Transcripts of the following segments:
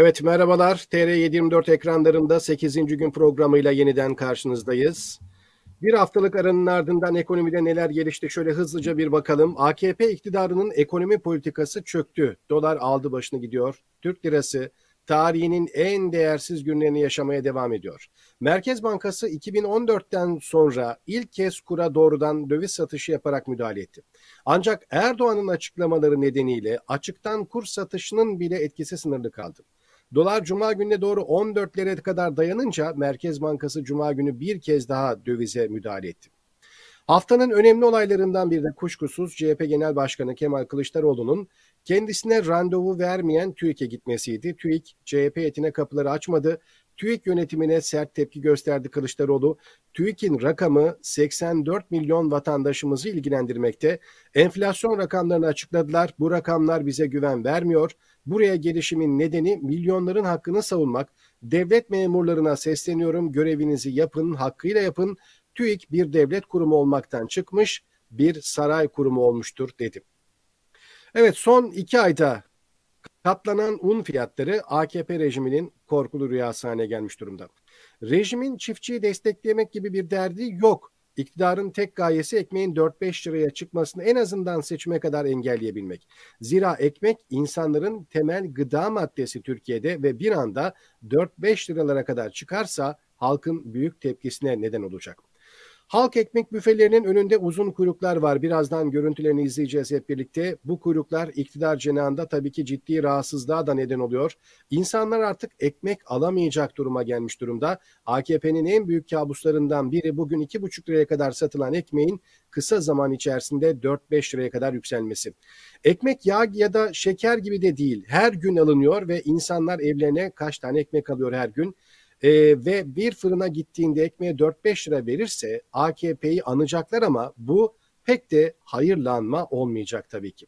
Evet merhabalar. TR724 ekranlarında 8. gün programıyla yeniden karşınızdayız. Bir haftalık aranın ardından ekonomide neler gelişti şöyle hızlıca bir bakalım. AKP iktidarının ekonomi politikası çöktü. Dolar aldı başını gidiyor. Türk lirası tarihinin en değersiz günlerini yaşamaya devam ediyor. Merkez Bankası 2014'ten sonra ilk kez kura doğrudan döviz satışı yaparak müdahale etti. Ancak Erdoğan'ın açıklamaları nedeniyle açıktan kur satışının bile etkisi sınırlı kaldı. Dolar cuma gününe doğru 14'lere kadar dayanınca Merkez Bankası cuma günü bir kez daha dövize müdahale etti. Haftanın önemli olaylarından biri de kuşkusuz CHP Genel Başkanı Kemal Kılıçdaroğlu'nun kendisine randevu vermeyen TÜİK'e gitmesiydi. TÜİK CHP etine kapıları açmadı. TÜİK yönetimine sert tepki gösterdi Kılıçdaroğlu. TÜİK'in rakamı 84 milyon vatandaşımızı ilgilendirmekte. Enflasyon rakamlarını açıkladılar. Bu rakamlar bize güven vermiyor. Buraya gelişimin nedeni milyonların hakkını savunmak. Devlet memurlarına sesleniyorum. Görevinizi yapın, hakkıyla yapın. TÜİK bir devlet kurumu olmaktan çıkmış, bir saray kurumu olmuştur dedim. Evet son iki ayda katlanan un fiyatları AKP rejiminin korkulu rüyası haline gelmiş durumda. Rejimin çiftçiyi desteklemek gibi bir derdi yok. İktidarın tek gayesi ekmeğin 4-5 liraya çıkmasını en azından seçime kadar engelleyebilmek. Zira ekmek insanların temel gıda maddesi Türkiye'de ve bir anda 4-5 liralara kadar çıkarsa halkın büyük tepkisine neden olacak. Halk ekmek büfelerinin önünde uzun kuyruklar var. Birazdan görüntülerini izleyeceğiz hep birlikte. Bu kuyruklar iktidar cenahında tabii ki ciddi rahatsızlığa da neden oluyor. İnsanlar artık ekmek alamayacak duruma gelmiş durumda. AKP'nin en büyük kabuslarından biri bugün 2,5 liraya kadar satılan ekmeğin kısa zaman içerisinde 4-5 liraya kadar yükselmesi. Ekmek yağ ya da şeker gibi de değil. Her gün alınıyor ve insanlar evlerine kaç tane ekmek alıyor her gün e, ve bir fırına gittiğinde ekmeğe 4-5 lira verirse AKP'yi anacaklar ama bu pek de hayırlanma olmayacak tabii ki.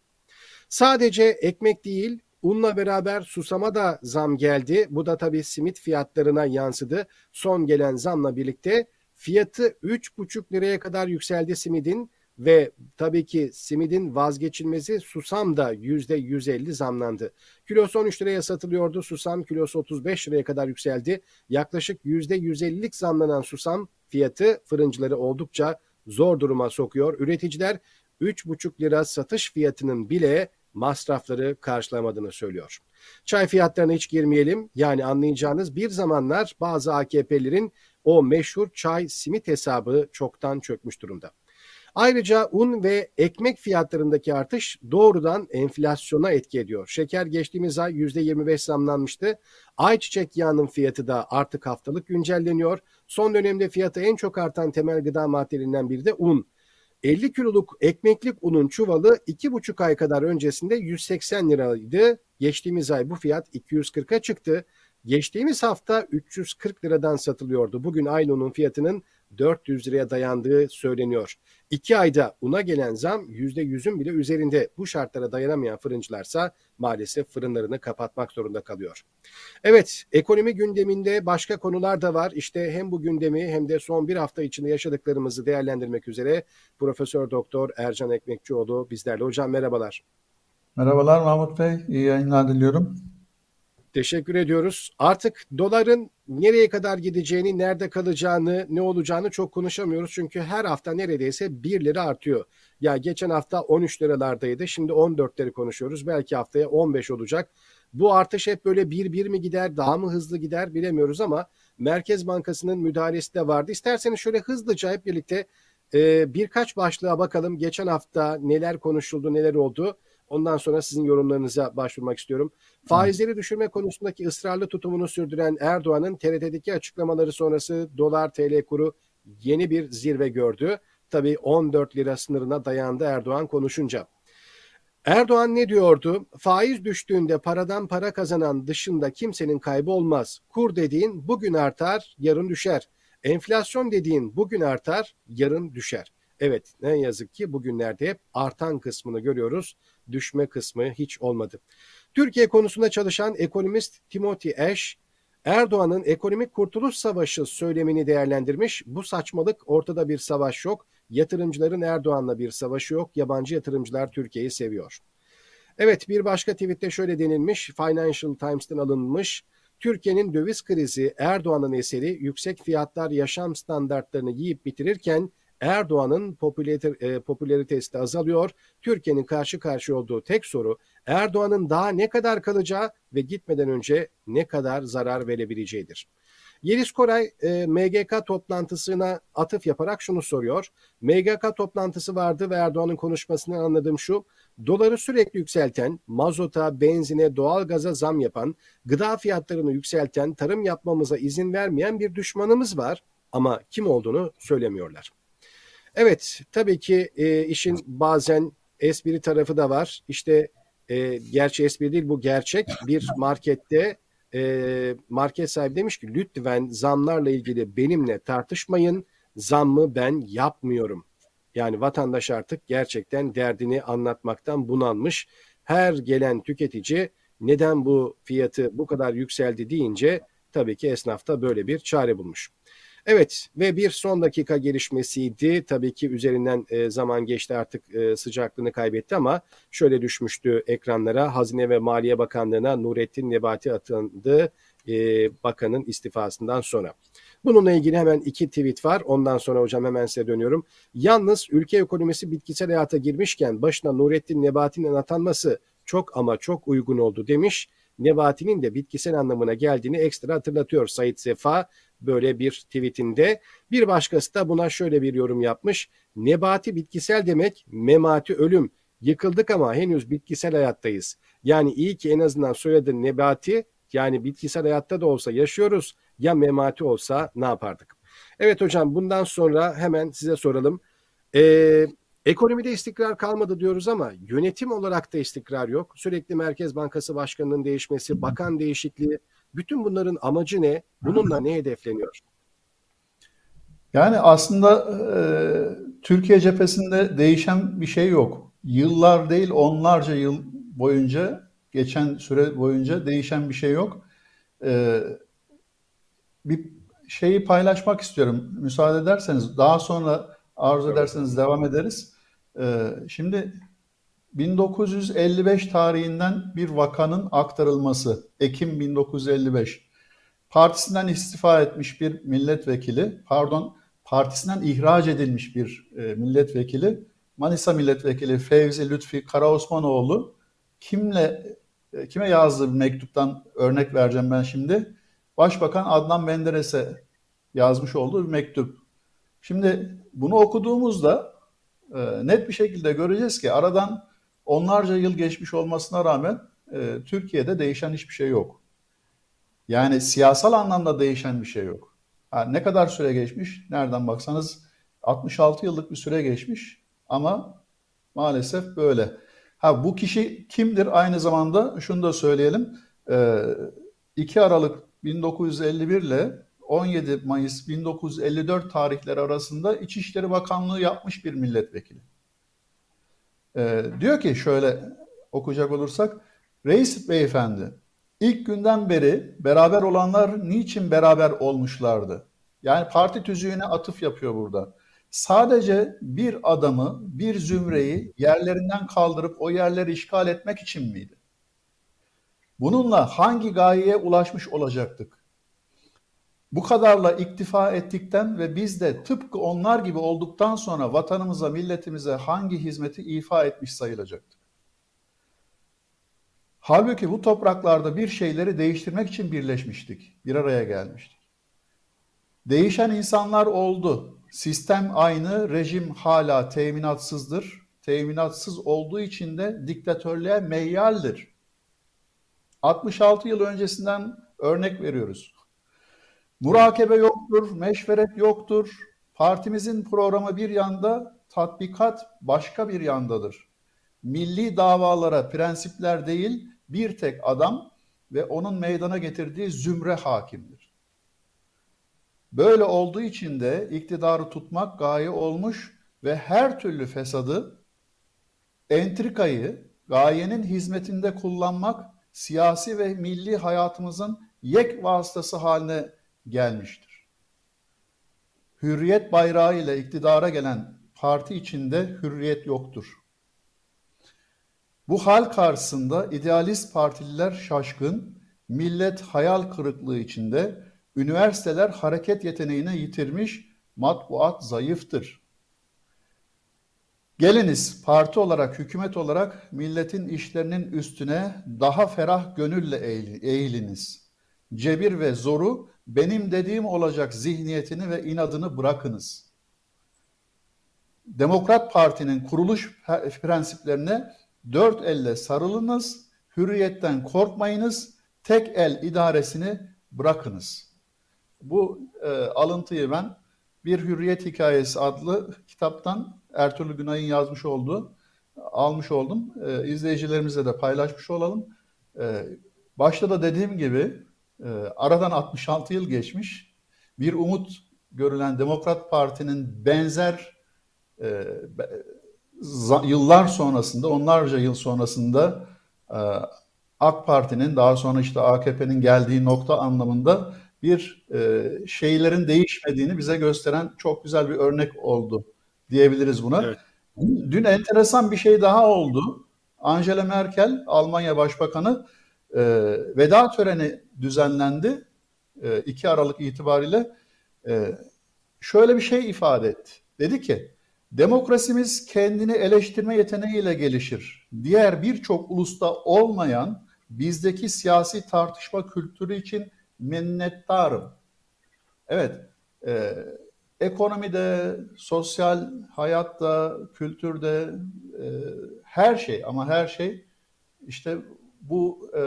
Sadece ekmek değil unla beraber susama da zam geldi. Bu da tabii simit fiyatlarına yansıdı. Son gelen zamla birlikte fiyatı 3,5 liraya kadar yükseldi simidin ve tabii ki simidin vazgeçilmezi susam da %150 zamlandı. Kilosu 13 liraya satılıyordu. Susam kilosu 35 liraya kadar yükseldi. Yaklaşık %150'lik zamlanan susam fiyatı fırıncıları oldukça zor duruma sokuyor. Üreticiler 3,5 lira satış fiyatının bile masrafları karşılamadığını söylüyor. Çay fiyatlarına hiç girmeyelim. Yani anlayacağınız bir zamanlar bazı AKP'lerin o meşhur çay simit hesabı çoktan çökmüş durumda. Ayrıca un ve ekmek fiyatlarındaki artış doğrudan enflasyona etki ediyor. Şeker geçtiğimiz ay %25 zamlanmıştı. Ayçiçek yağının fiyatı da artık haftalık güncelleniyor. Son dönemde fiyatı en çok artan temel gıda maddelerinden biri de un. 50 kiloluk ekmeklik unun çuvalı 2,5 ay kadar öncesinde 180 liraydı. Geçtiğimiz ay bu fiyat 240'a çıktı. Geçtiğimiz hafta 340 liradan satılıyordu. Bugün aynı unun fiyatının 400 liraya dayandığı söyleniyor. İki ayda una gelen zam %100'ün bile üzerinde. Bu şartlara dayanamayan fırıncılarsa maalesef fırınlarını kapatmak zorunda kalıyor. Evet, ekonomi gündeminde başka konular da var. İşte hem bu gündemi hem de son bir hafta içinde yaşadıklarımızı değerlendirmek üzere Profesör Doktor Ercan Ekmekçioğlu bizlerle. Hocam merhabalar. Merhabalar Mahmut Bey, iyi yayınlar diliyorum. Teşekkür ediyoruz. Artık doların nereye kadar gideceğini, nerede kalacağını, ne olacağını çok konuşamıyoruz. Çünkü her hafta neredeyse 1 lira artıyor. Ya geçen hafta 13 liralardaydı. Şimdi 14'leri konuşuyoruz. Belki haftaya 15 olacak. Bu artış hep böyle 1-1 mi gider, daha mı hızlı gider bilemiyoruz ama Merkez Bankası'nın müdahalesi de vardı. İsterseniz şöyle hızlıca hep birlikte e, birkaç başlığa bakalım. Geçen hafta neler konuşuldu, neler oldu. Ondan sonra sizin yorumlarınıza başvurmak istiyorum. Faizleri düşürme konusundaki ısrarlı tutumunu sürdüren Erdoğan'ın TRT'deki açıklamaları sonrası dolar TL kuru yeni bir zirve gördü. Tabii 14 lira sınırına dayandı Erdoğan konuşunca. Erdoğan ne diyordu? Faiz düştüğünde paradan para kazanan dışında kimsenin kaybı olmaz. Kur dediğin bugün artar, yarın düşer. Enflasyon dediğin bugün artar, yarın düşer. Evet ne yazık ki bugünlerde hep artan kısmını görüyoruz. Düşme kısmı hiç olmadı. Türkiye konusunda çalışan ekonomist Timothy Ash, Erdoğan'ın ekonomik kurtuluş savaşı söylemini değerlendirmiş. Bu saçmalık ortada bir savaş yok. Yatırımcıların Erdoğan'la bir savaşı yok. Yabancı yatırımcılar Türkiye'yi seviyor. Evet bir başka tweette şöyle denilmiş. Financial Times'tan alınmış. Türkiye'nin döviz krizi Erdoğan'ın eseri yüksek fiyatlar yaşam standartlarını yiyip bitirirken Erdoğan'ın e, popülaritesi de azalıyor. Türkiye'nin karşı karşıya olduğu tek soru Erdoğan'ın daha ne kadar kalacağı ve gitmeden önce ne kadar zarar verebileceğidir. Yeliz Koray e, MGK toplantısına atıf yaparak şunu soruyor. MGK toplantısı vardı ve Erdoğan'ın konuşmasından anladığım şu. Doları sürekli yükselten, mazota, benzine, doğalgaza zam yapan, gıda fiyatlarını yükselten, tarım yapmamıza izin vermeyen bir düşmanımız var ama kim olduğunu söylemiyorlar. Evet, tabii ki e, işin bazen espri tarafı da var. İşte e, gerçi espri değil bu gerçek. Bir markette e, market sahibi demiş ki lütfen zamlarla ilgili benimle tartışmayın. Zammı ben yapmıyorum. Yani vatandaş artık gerçekten derdini anlatmaktan bunalmış. Her gelen tüketici neden bu fiyatı bu kadar yükseldi deyince tabii ki esnafta böyle bir çare bulmuş. Evet ve bir son dakika gelişmesiydi. Tabii ki üzerinden e, zaman geçti artık e, sıcaklığını kaybetti ama şöyle düşmüştü ekranlara. Hazine ve Maliye Bakanlığı'na Nurettin Nebati atıldı e, bakanın istifasından sonra. Bununla ilgili hemen iki tweet var. Ondan sonra hocam hemen size dönüyorum. Yalnız ülke ekonomisi bitkisel hayata girmişken başına Nurettin Nebati'nin atanması çok ama çok uygun oldu demiş. Nebati'nin de bitkisel anlamına geldiğini ekstra hatırlatıyor Sayit Sefa böyle bir tweetinde. Bir başkası da buna şöyle bir yorum yapmış. Nebati bitkisel demek memati ölüm. Yıkıldık ama henüz bitkisel hayattayız. Yani iyi ki en azından soyadı Nebati yani bitkisel hayatta da olsa yaşıyoruz. Ya memati olsa ne yapardık? Evet hocam bundan sonra hemen size soralım. Ee, ekonomide istikrar kalmadı diyoruz ama yönetim olarak da istikrar yok. Sürekli Merkez Bankası Başkanı'nın değişmesi, bakan değişikliği, bütün bunların amacı ne? Bununla ne hedefleniyor? Yani aslında e, Türkiye cephesinde değişen bir şey yok. Yıllar değil onlarca yıl boyunca geçen süre boyunca değişen bir şey yok. E, bir şeyi paylaşmak istiyorum. Müsaade ederseniz daha sonra arzu ederseniz devam ederiz. E, şimdi 1955 tarihinden bir vakanın aktarılması. Ekim 1955. Partisinden istifa etmiş bir milletvekili, pardon, partisinden ihraç edilmiş bir e, milletvekili, Manisa milletvekili Fevzi Lütfi Karaosmanoğlu kimle e, kime yazdığı bir mektuptan örnek vereceğim ben şimdi. Başbakan Adnan Menderes'e yazmış olduğu bir mektup. Şimdi bunu okuduğumuzda e, net bir şekilde göreceğiz ki aradan onlarca yıl geçmiş olmasına rağmen e, Türkiye'de değişen hiçbir şey yok. Yani siyasal anlamda değişen bir şey yok. Ha, ne kadar süre geçmiş? Nereden baksanız 66 yıllık bir süre geçmiş ama maalesef böyle. Ha bu kişi kimdir? Aynı zamanda şunu da söyleyelim. E, 2 Aralık 1951 ile 17 Mayıs 1954 tarihleri arasında İçişleri Bakanlığı yapmış bir milletvekili. E, diyor ki şöyle okuyacak olursak Reis beyefendi ilk günden beri beraber olanlar niçin beraber olmuşlardı? Yani parti tüzüğüne atıf yapıyor burada. Sadece bir adamı, bir zümreyi yerlerinden kaldırıp o yerleri işgal etmek için miydi? Bununla hangi gayeye ulaşmış olacaktık? Bu kadarla iktifa ettikten ve biz de tıpkı onlar gibi olduktan sonra vatanımıza, milletimize hangi hizmeti ifa etmiş sayılacaktık? Halbuki bu topraklarda bir şeyleri değiştirmek için birleşmiştik, bir araya gelmiştik. Değişen insanlar oldu. Sistem aynı, rejim hala teminatsızdır. Teminatsız olduğu için de diktatörlüğe meyyaldir. 66 yıl öncesinden örnek veriyoruz. Murakebe yoktur, meşveret yoktur. Partimizin programı bir yanda, tatbikat başka bir yandadır. Milli davalara prensipler değil, bir tek adam ve onun meydana getirdiği zümre hakimdir. Böyle olduğu için de iktidarı tutmak gaye olmuş ve her türlü fesadı, entrikayı gayenin hizmetinde kullanmak siyasi ve milli hayatımızın yek vasıtası haline gelmiştir. Hürriyet bayrağı ile iktidara gelen parti içinde hürriyet yoktur. Bu hal karşısında idealist partililer şaşkın, millet hayal kırıklığı içinde, üniversiteler hareket yeteneğini yitirmiş, matbuat zayıftır. Geliniz parti olarak, hükümet olarak milletin işlerinin üstüne daha ferah gönülle eğiliniz. Cebir ve zoru benim dediğim olacak zihniyetini ve inadını bırakınız. Demokrat Parti'nin kuruluş prensiplerine dört elle sarılınız, hürriyetten korkmayınız, tek el idaresini bırakınız. Bu e, alıntıyı ben Bir Hürriyet Hikayesi adlı kitaptan Ertuğrul Günay'ın yazmış olduğu almış oldum. E, izleyicilerimizle de paylaşmış olalım. E, başta da dediğim gibi e, aradan 66 yıl geçmiş. Bir umut görülen Demokrat Parti'nin benzer e, yıllar sonrasında, onlarca yıl sonrasında e, AK Parti'nin daha sonra işte AKP'nin geldiği nokta anlamında bir e, şeylerin değişmediğini bize gösteren çok güzel bir örnek oldu diyebiliriz buna. Evet. Dün enteresan bir şey daha oldu. Angela Merkel, Almanya Başbakanı e, veda töreni düzenlendi. E, 2 Aralık itibariyle e, şöyle bir şey ifade etti. Dedi ki, demokrasimiz kendini eleştirme yeteneğiyle gelişir. Diğer birçok ulusta olmayan bizdeki siyasi tartışma kültürü için minnettarım. Evet, e, ekonomide, sosyal hayatta, kültürde e, her şey ama her şey işte bu e,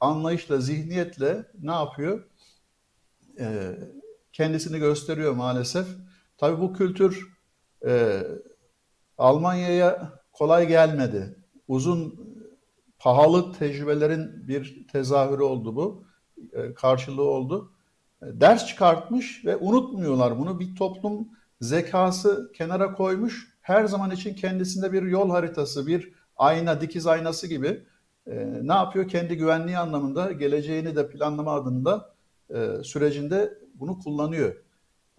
anlayışla, zihniyetle ne yapıyor? E, kendisini gösteriyor maalesef. Tabii bu kültür e, Almanya'ya kolay gelmedi. Uzun, pahalı tecrübelerin bir tezahürü oldu bu. E, karşılığı oldu. E, ders çıkartmış ve unutmuyorlar bunu. Bir toplum zekası kenara koymuş. Her zaman için kendisinde bir yol haritası, bir ayna, dikiz aynası gibi e, ne yapıyor? Kendi güvenliği anlamında, geleceğini de planlama adında e, sürecinde bunu kullanıyor.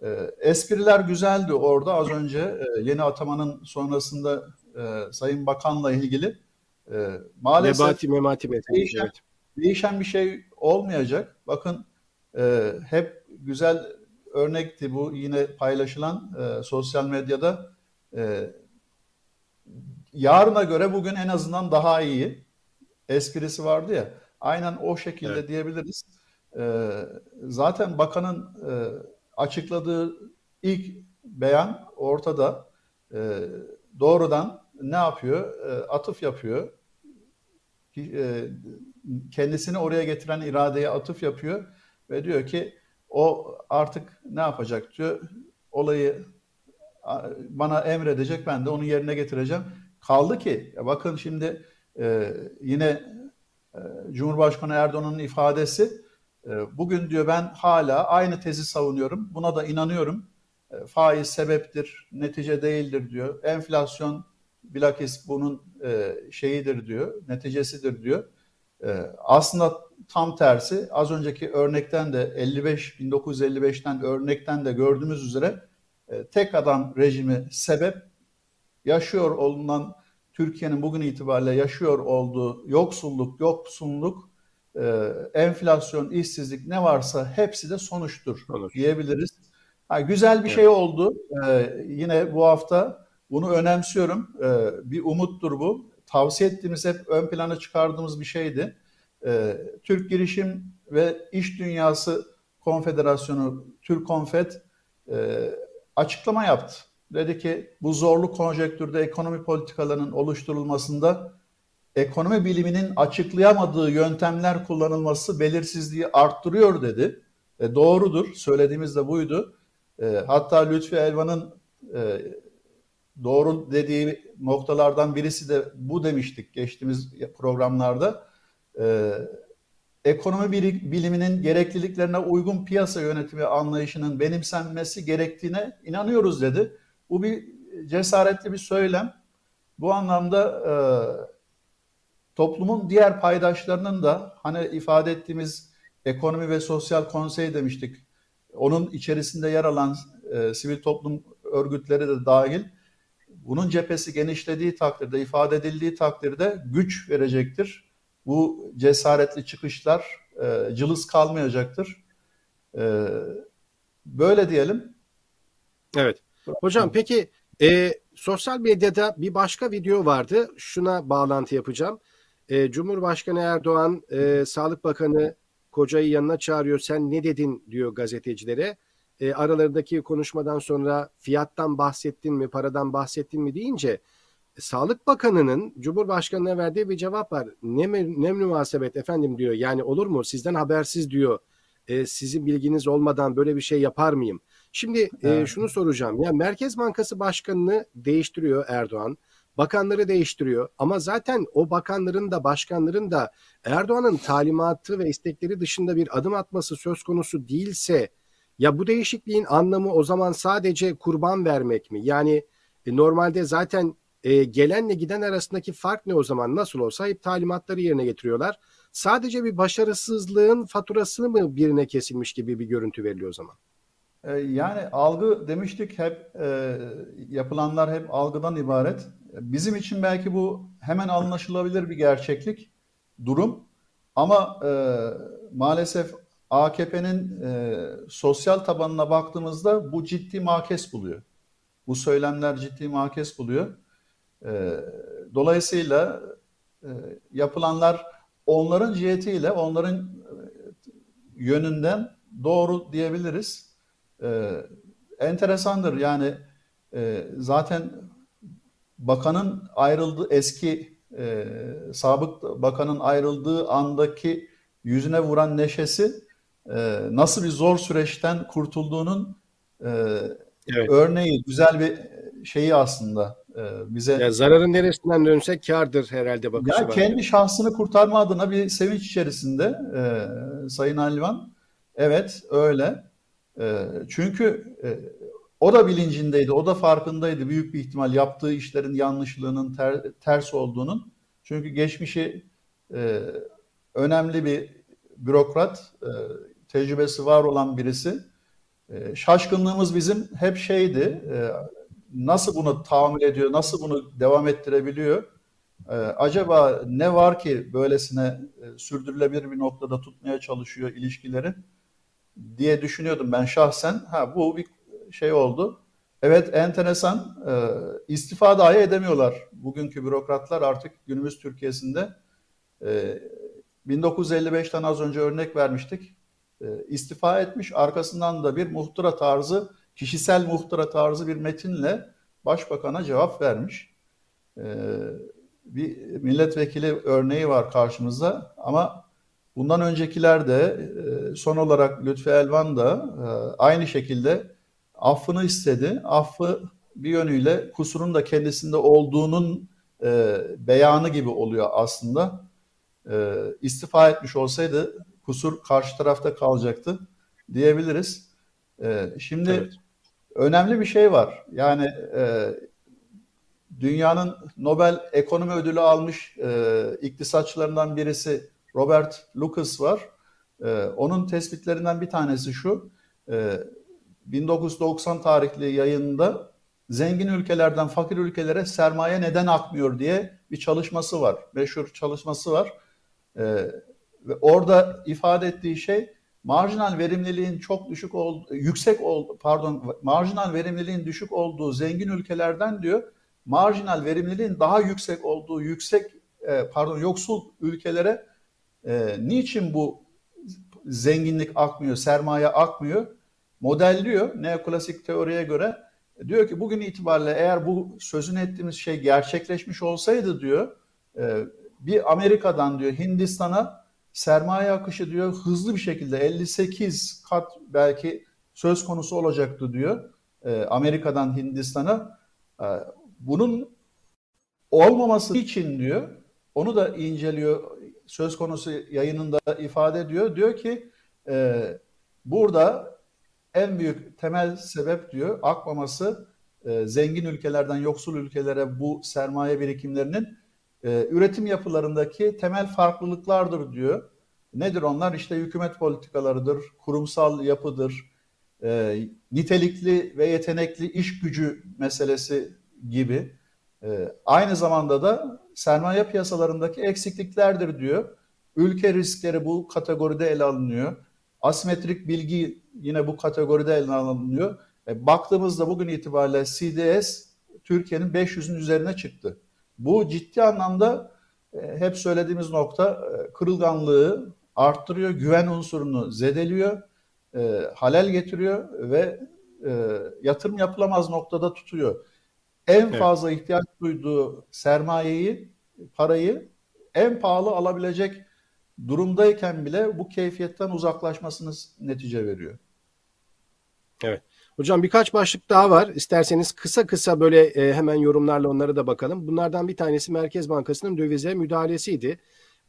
E, espriler güzeldi orada az önce e, yeni atamanın sonrasında e, Sayın Bakan'la ilgili e, maalesef Nebati, memati değişen, evet. değişen bir şey olmayacak. Bakın e, hep güzel örnekti bu yine paylaşılan e, sosyal medyada. E, yarına göre bugün en azından daha iyi esprisi vardı ya. Aynen o şekilde evet. diyebiliriz. E, zaten bakanın e, açıkladığı ilk beyan ortada. E, doğrudan ne yapıyor? E, atıf yapıyor. E, kendisini oraya getiren iradeye atıf yapıyor ve diyor ki o artık ne yapacak diyor. Olayı bana emredecek ben de onu yerine getireceğim. Kaldı ki bakın şimdi e, yine e, Cumhurbaşkanı Erdoğan'ın ifadesi e, bugün diyor ben hala aynı tezi savunuyorum. Buna da inanıyorum. E, faiz sebeptir, netice değildir diyor. Enflasyon bilakis bunun e, şeyidir diyor, neticesidir diyor. E, aslında tam tersi az önceki örnekten de 55 1955'ten örnekten de gördüğümüz üzere e, tek adam rejimi sebep yaşıyor olunan Türkiye'nin bugün itibariyle yaşıyor olduğu yoksulluk, yoksunluk, e, enflasyon, işsizlik ne varsa hepsi de sonuçtur Sonuç. diyebiliriz. Ha, güzel bir evet. şey oldu. E, yine bu hafta bunu önemsiyorum. E, bir umuttur bu. Tavsiye ettiğimiz hep ön plana çıkardığımız bir şeydi. E, Türk Girişim ve İş Dünyası Konfederasyonu, Türk Konfet e, açıklama yaptı. Dedi ki bu zorlu konjektürde ekonomi politikalarının oluşturulmasında ekonomi biliminin açıklayamadığı yöntemler kullanılması belirsizliği arttırıyor dedi. E, doğrudur. Söylediğimiz de buydu. E, hatta Lütfi Elvan'ın e, doğru dediği noktalardan birisi de bu demiştik geçtiğimiz programlarda. E, ekonomi biliminin gerekliliklerine uygun piyasa yönetimi anlayışının benimsenmesi gerektiğine inanıyoruz dedi. Bu bir cesaretli bir söylem. Bu anlamda e, toplumun diğer paydaşlarının da hani ifade ettiğimiz ekonomi ve sosyal konsey demiştik. Onun içerisinde yer alan e, sivil toplum örgütleri de dahil bunun cephesi genişlediği takdirde, ifade edildiği takdirde güç verecektir. Bu cesaretli çıkışlar e, cılız kalmayacaktır. E, böyle diyelim. Evet. Hocam peki e, sosyal medyada bir başka video vardı. Şuna bağlantı yapacağım. E, Cumhurbaşkanı Erdoğan, e, Sağlık Bakanı kocayı yanına çağırıyor. Sen ne dedin diyor gazetecilere. E, aralarındaki konuşmadan sonra fiyattan bahsettin mi, paradan bahsettin mi deyince Sağlık Bakanı'nın Cumhurbaşkanı'na verdiği bir cevap var. Ne, ne münasebet efendim diyor. Yani olur mu sizden habersiz diyor. E, sizin bilginiz olmadan böyle bir şey yapar mıyım? Şimdi e, evet. e, şunu soracağım. Ya Merkez Bankası Başkanı'nı değiştiriyor Erdoğan. Bakanları değiştiriyor ama zaten o bakanların da başkanların da Erdoğan'ın talimatı ve istekleri dışında bir adım atması söz konusu değilse ya bu değişikliğin anlamı o zaman sadece kurban vermek mi? Yani e, normalde zaten e, gelenle giden arasındaki fark ne o zaman? Nasıl olsa hep talimatları yerine getiriyorlar. Sadece bir başarısızlığın faturasını mı birine kesilmiş gibi bir görüntü veriliyor o zaman? E, yani algı demiştik hep e, yapılanlar hep algıdan ibaret. Bizim için belki bu hemen anlaşılabilir bir gerçeklik, durum. Ama e, maalesef AKP'nin e, sosyal tabanına baktığımızda bu ciddi makes buluyor. Bu söylemler ciddi makes buluyor. E, dolayısıyla e, yapılanlar onların cihetiyle, onların e, yönünden doğru diyebiliriz. E, enteresandır yani e, zaten bakanın ayrıldığı eski e, sabık bakanın ayrıldığı andaki yüzüne vuran neşesi e, nasıl bir zor süreçten kurtulduğunun e, evet. örneği, güzel bir şeyi aslında e, bize. Ya zararın neresinden dönsek kardır herhalde bakışı ya var. Kendi şahsını kurtarma adına bir sevinç içerisinde e, Sayın Alvan. Evet öyle. E, çünkü e, o da bilincindeydi, o da farkındaydı büyük bir ihtimal yaptığı işlerin yanlışlığının ter, ters olduğunun. Çünkü geçmişi e, önemli bir bürokrat, e, tecrübesi var olan birisi. E, şaşkınlığımız bizim hep şeydi, e, nasıl bunu tahammül ediyor, nasıl bunu devam ettirebiliyor? E, acaba ne var ki böylesine e, sürdürülebilir bir noktada tutmaya çalışıyor ilişkileri diye düşünüyordum ben şahsen. Ha bu bir şey oldu. Evet enteresan e, istifa dahi edemiyorlar bugünkü bürokratlar artık günümüz Türkiye'sinde. E, 1955'ten az önce örnek vermiştik. E, istifa etmiş arkasından da bir muhtıra tarzı, kişisel muhtıra tarzı bir metinle başbakana cevap vermiş. E, bir milletvekili örneği var karşımızda ama bundan öncekiler de e, son olarak Lütfi Elvan da e, aynı şekilde affını istedi. Affı bir yönüyle kusurun da kendisinde olduğunun e, beyanı gibi oluyor aslında. İstifa etmiş olsaydı kusur karşı tarafta kalacaktı diyebiliriz. Şimdi evet. önemli bir şey var. Yani dünyanın Nobel Ekonomi Ödülü almış iktisatçılarından birisi Robert Lucas var. E, onun tespitlerinden bir tanesi şu. E, 1990 tarihli yayında zengin ülkelerden fakir ülkelere sermaye neden akmıyor diye bir çalışması var. Meşhur çalışması var. Ee, ve orada ifade ettiği şey marjinal verimliliğin çok düşük ol, yüksek ol, pardon marjinal verimliliğin düşük olduğu zengin ülkelerden diyor marjinal verimliliğin daha yüksek olduğu yüksek e, pardon yoksul ülkelere e, niçin bu zenginlik akmıyor, sermaye akmıyor? modelliyor neoklasik teoriye göre. Diyor ki bugün itibariyle eğer bu sözünü ettiğimiz şey gerçekleşmiş olsaydı diyor e, bir Amerika'dan diyor Hindistan'a sermaye akışı diyor hızlı bir şekilde 58 kat belki söz konusu olacaktı diyor e, Amerika'dan Hindistan'a. E, bunun olmaması için diyor onu da inceliyor söz konusu yayınında ifade ediyor. Diyor ki burada en büyük temel sebep diyor akmaması e, zengin ülkelerden yoksul ülkelere bu sermaye birikimlerinin e, üretim yapılarındaki temel farklılıklardır diyor. Nedir onlar? İşte hükümet politikalarıdır, kurumsal yapıdır, e, nitelikli ve yetenekli iş gücü meselesi gibi. E, aynı zamanda da sermaye piyasalarındaki eksikliklerdir diyor. Ülke riskleri bu kategoride ele alınıyor. Asimetrik bilgi yine bu kategoride ele alınıyor. E, baktığımızda bugün itibariyle CDS Türkiye'nin 500'ün üzerine çıktı. Bu ciddi anlamda e, hep söylediğimiz nokta e, kırılganlığı arttırıyor, güven unsurunu zedeliyor, e, halel getiriyor ve e, yatırım yapılamaz noktada tutuyor. En evet. fazla ihtiyaç duyduğu sermayeyi, parayı en pahalı alabilecek durumdayken bile bu keyfiyetten uzaklaşmasını netice veriyor. Evet. Hocam birkaç başlık daha var. İsterseniz kısa kısa böyle e, hemen yorumlarla onlara da bakalım. Bunlardan bir tanesi Merkez Bankası'nın dövize müdahalesiydi.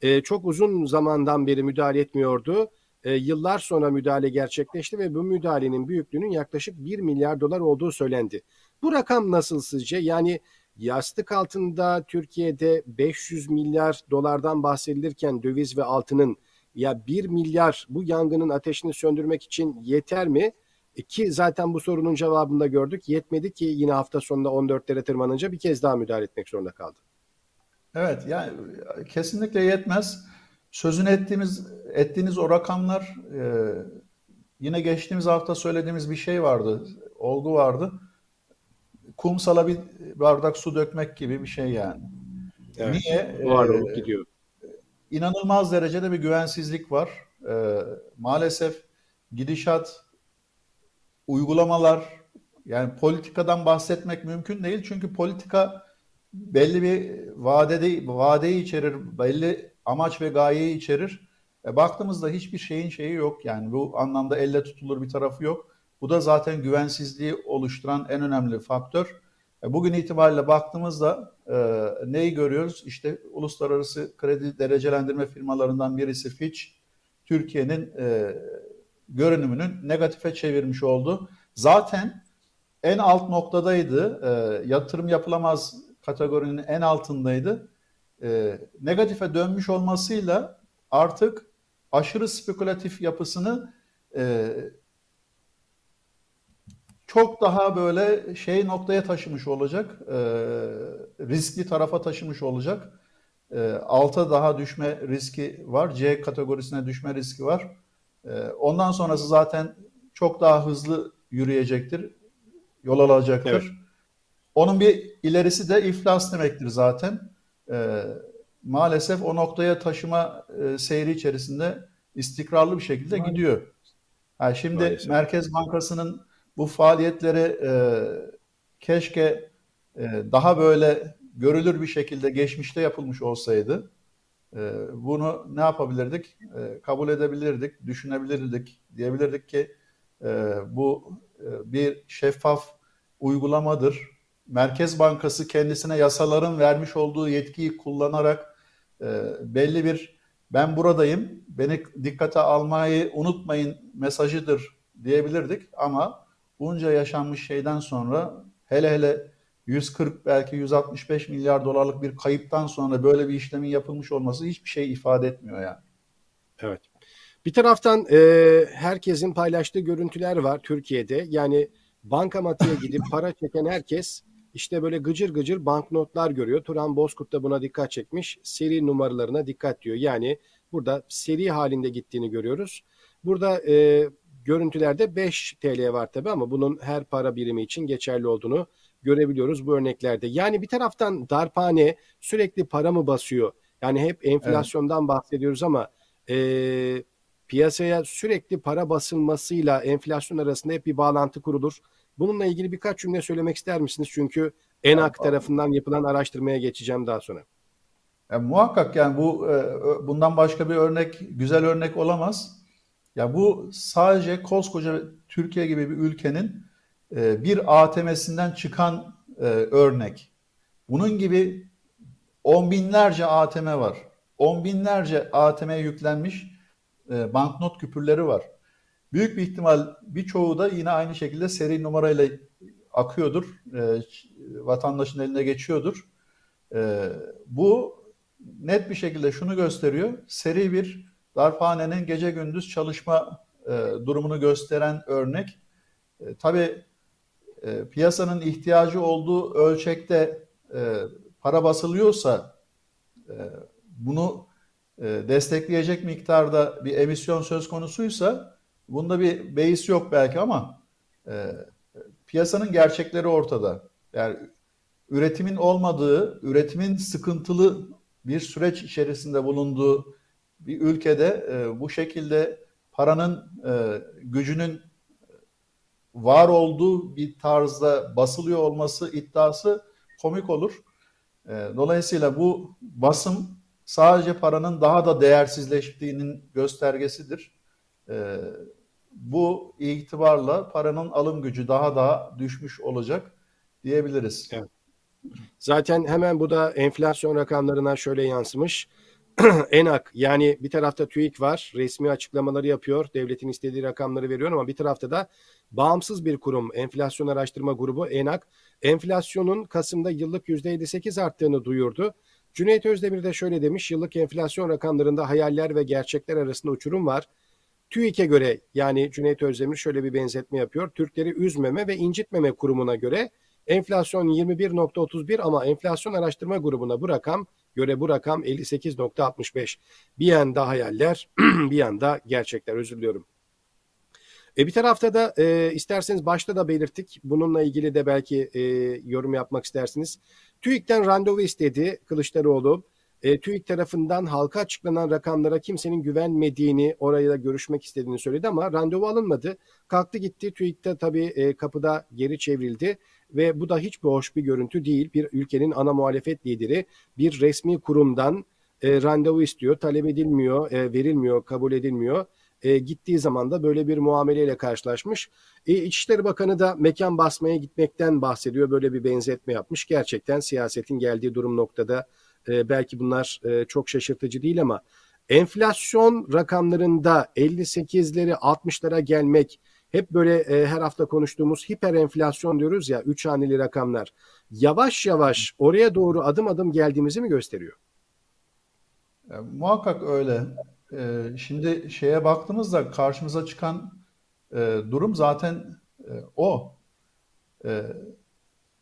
E, çok uzun zamandan beri müdahale etmiyordu. E, yıllar sonra müdahale gerçekleşti ve bu müdahalenin büyüklüğünün yaklaşık 1 milyar dolar olduğu söylendi. Bu rakam nasıl sizce? Yani yastık altında Türkiye'de 500 milyar dolardan bahsedilirken döviz ve altının ya 1 milyar bu yangının ateşini söndürmek için yeter mi? E, ki zaten bu sorunun cevabını da gördük. Yetmedi ki yine hafta sonunda 14'lere tırmanınca bir kez daha müdahale etmek zorunda kaldı. Evet yani kesinlikle yetmez. Sözünü ettiğimiz ettiğiniz o rakamlar e, yine geçtiğimiz hafta söylediğimiz bir şey vardı. Olgu vardı. Kumsala bir bardak su dökmek gibi bir şey yani. Evet, Niye? Var ee, gidiyor. İnanılmaz derecede bir güvensizlik var. Ee, maalesef gidişat, uygulamalar, yani politikadan bahsetmek mümkün değil. Çünkü politika belli bir vadede vadeyi içerir, belli amaç ve gayeyi içerir. E, baktığımızda hiçbir şeyin şeyi yok. Yani bu anlamda elle tutulur bir tarafı yok. Bu da zaten güvensizliği oluşturan en önemli faktör. E, bugün itibariyle baktığımızda e, neyi görüyoruz? İşte uluslararası kredi derecelendirme firmalarından birisi Fitch, Türkiye'nin e, görünümünün negatife çevirmiş oldu. Zaten en alt noktadaydı. E, yatırım yapılamaz kategorinin en altındaydı. E, negatife dönmüş olmasıyla artık aşırı spekülatif yapısını e, çok daha böyle şey noktaya taşımış olacak, e, riskli tarafa taşımış olacak. E, alta daha düşme riski var, C kategorisine düşme riski var. E, ondan sonrası zaten çok daha hızlı yürüyecektir, yol alacaktır. Evet. Onun bir ilerisi de iflas demektir zaten. E, maalesef o noktaya taşıma e, seyri içerisinde istikrarlı bir şekilde Maalesef. gidiyor. Yani şimdi Maalesef. Merkez Bankası'nın bu faaliyetleri e, keşke e, daha böyle görülür bir şekilde geçmişte yapılmış olsaydı e, bunu ne yapabilirdik? E, kabul edebilirdik, düşünebilirdik, diyebilirdik ki e, bu e, bir şeffaf uygulamadır. Merkez Bankası kendisine yasaların vermiş olduğu yetkiyi kullanarak e, belli bir ben buradayım, beni dikkate almayı unutmayın mesajıdır diyebilirdik ama bunca yaşanmış şeyden sonra hele hele 140 belki 165 milyar dolarlık bir kayıptan sonra böyle bir işlemin yapılmış olması hiçbir şey ifade etmiyor yani. Evet. Bir taraftan e, herkesin paylaştığı görüntüler var Türkiye'de. Yani bankamatiğe gidip para çeken herkes işte böyle gıcır gıcır banknotlar görüyor. Turan Bozkurt da buna dikkat çekmiş. Seri numaralarına dikkat diyor. Yani burada seri halinde gittiğini görüyoruz. Burada e, görüntülerde 5 TL var tabi ama bunun her para birimi için geçerli olduğunu görebiliyoruz bu örneklerde. Yani bir taraftan darphane sürekli para mı basıyor? Yani hep enflasyondan evet. bahsediyoruz ama e, piyasaya sürekli para basılmasıyla enflasyon arasında hep bir bağlantı kurulur. Bununla ilgili birkaç cümle söylemek ister misiniz? Çünkü ENAK tarafından yapılan araştırmaya geçeceğim daha sonra. Ya, muhakkak yani bu e, bundan başka bir örnek, güzel örnek olamaz. Ya bu sadece koskoca Türkiye gibi bir ülkenin e, bir ATM'sinden çıkan e, örnek. Bunun gibi on binlerce ATM var. On binlerce ATM'ye yüklenmiş banknot küpürleri var. Büyük bir ihtimal birçoğu da yine aynı şekilde seri numarayla akıyordur. vatandaşın eline geçiyordur. bu net bir şekilde şunu gösteriyor. Seri bir darphanenin gece gündüz çalışma e, durumunu gösteren örnek. E, tabii e, piyasanın ihtiyacı olduğu ölçekte e, para basılıyorsa e, bunu e, destekleyecek miktarda bir emisyon söz konusuysa bunda bir beis yok belki ama e, piyasanın gerçekleri ortada. Yani üretimin olmadığı, üretimin sıkıntılı bir süreç içerisinde bulunduğu bir ülkede e, bu şekilde paranın e, gücünün var olduğu bir tarzda basılıyor olması iddiası komik olur. E, dolayısıyla bu basım sadece paranın daha da değersizleştiğinin göstergesidir. E, bu itibarla paranın alım gücü daha da düşmüş olacak diyebiliriz. Evet. Zaten hemen bu da enflasyon rakamlarına şöyle yansımış. ENAK yani bir tarafta TÜİK var resmi açıklamaları yapıyor devletin istediği rakamları veriyor ama bir tarafta da bağımsız bir kurum enflasyon araştırma grubu ENAK enflasyonun Kasım'da yıllık %58 arttığını duyurdu. Cüneyt Özdemir de şöyle demiş yıllık enflasyon rakamlarında hayaller ve gerçekler arasında uçurum var. TÜİK'e göre yani Cüneyt Özdemir şöyle bir benzetme yapıyor. Türkleri üzmeme ve incitmeme kurumuna göre enflasyon 21.31 ama enflasyon araştırma grubuna bu rakam göre bu rakam 58.65. Bir yanda hayaller, bir yanda gerçekler. Özür diliyorum. E bir tarafta da e, isterseniz başta da belirttik. Bununla ilgili de belki e, yorum yapmak istersiniz. TÜİK'ten randevu istedi Kılıçdaroğlu. E, TÜİK tarafından halka açıklanan rakamlara kimsenin güvenmediğini, oraya da görüşmek istediğini söyledi ama randevu alınmadı. Kalktı gitti. TÜİK'te tabii e, kapıda geri çevrildi ve bu da hiç bir hoş bir görüntü değil. Bir ülkenin ana muhalefet lideri bir resmi kurumdan e, randevu istiyor, talep edilmiyor, e, verilmiyor, kabul edilmiyor. E, gittiği zaman da böyle bir muameleyle karşılaşmış. E, İçişleri Bakanı da mekan basmaya gitmekten bahsediyor. Böyle bir benzetme yapmış. Gerçekten siyasetin geldiği durum noktada e, belki bunlar e, çok şaşırtıcı değil ama enflasyon rakamlarında 58'leri 60'lara gelmek hep böyle e, her hafta konuştuğumuz hiper enflasyon diyoruz ya 3 haneli rakamlar. Yavaş yavaş oraya doğru adım adım geldiğimizi mi gösteriyor? E, muhakkak öyle. E, şimdi şeye baktığımızda karşımıza çıkan e, durum zaten e, o. E,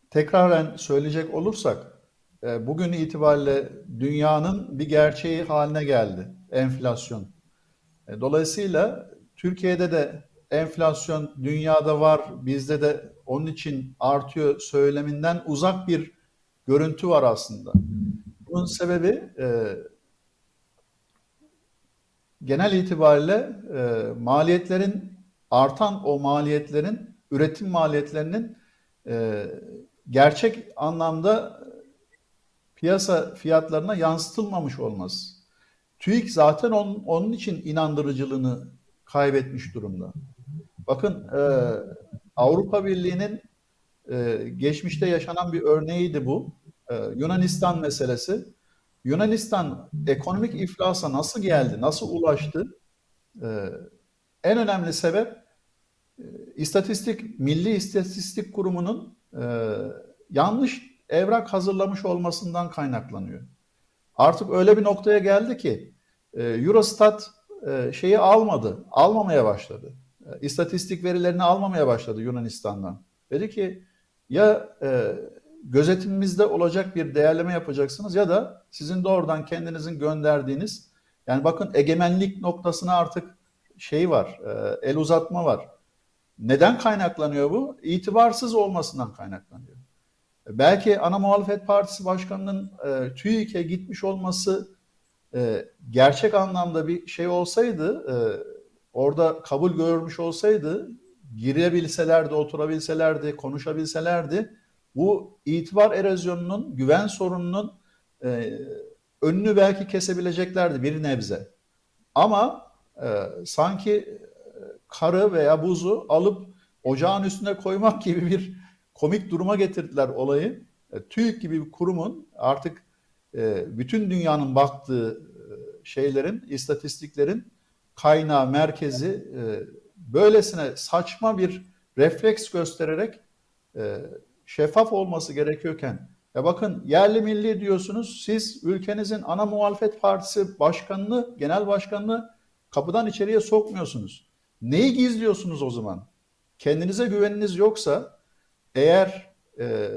tekraren söyleyecek olursak e, bugün itibariyle dünyanın bir gerçeği haline geldi enflasyon. E, dolayısıyla Türkiye'de de enflasyon dünyada var, bizde de onun için artıyor söyleminden uzak bir görüntü var aslında. Bunun sebebi e, genel itibariyle e, maliyetlerin artan o maliyetlerin üretim maliyetlerinin e, gerçek anlamda piyasa fiyatlarına yansıtılmamış olması. TÜİK zaten onun, onun için inandırıcılığını kaybetmiş durumda. Bakın e, Avrupa Birliği'nin e, geçmişte yaşanan bir örneğiydi bu. E, Yunanistan meselesi. Yunanistan ekonomik iflasa nasıl geldi, nasıl ulaştı? E, en önemli sebep e, istatistik, Milli İstatistik Kurumu'nun e, yanlış evrak hazırlamış olmasından kaynaklanıyor. Artık öyle bir noktaya geldi ki e, Eurostat e, şeyi almadı, almamaya başladı. E, istatistik verilerini almamaya başladı Yunanistan'dan. Dedi ki ya e, gözetimimizde olacak bir değerleme yapacaksınız ya da sizin doğrudan kendinizin gönderdiğiniz yani bakın egemenlik noktasına artık şey var, e, el uzatma var. Neden kaynaklanıyor bu? İtibarsız olmasından kaynaklanıyor. E, belki ana muhalefet partisi başkanının e, TÜİK'e gitmiş olması e, gerçek anlamda bir şey olsaydı e, orada kabul görmüş olsaydı girebilselerdi, oturabilselerdi, konuşabilselerdi bu itibar erozyonunun, güven sorununun e, önünü belki kesebileceklerdi bir nebze. Ama e, sanki e, karı veya buzu alıp ocağın üstüne koymak gibi bir komik duruma getirdiler olayı. E, TÜİK gibi bir kurumun artık e, bütün dünyanın baktığı e, şeylerin, istatistiklerin kaynağı, merkezi e, böylesine saçma bir refleks göstererek e, şeffaf olması gerekiyorken ya bakın yerli milli diyorsunuz siz ülkenizin ana muhalefet partisi başkanını, genel başkanını kapıdan içeriye sokmuyorsunuz. Neyi gizliyorsunuz o zaman? Kendinize güveniniz yoksa eğer e,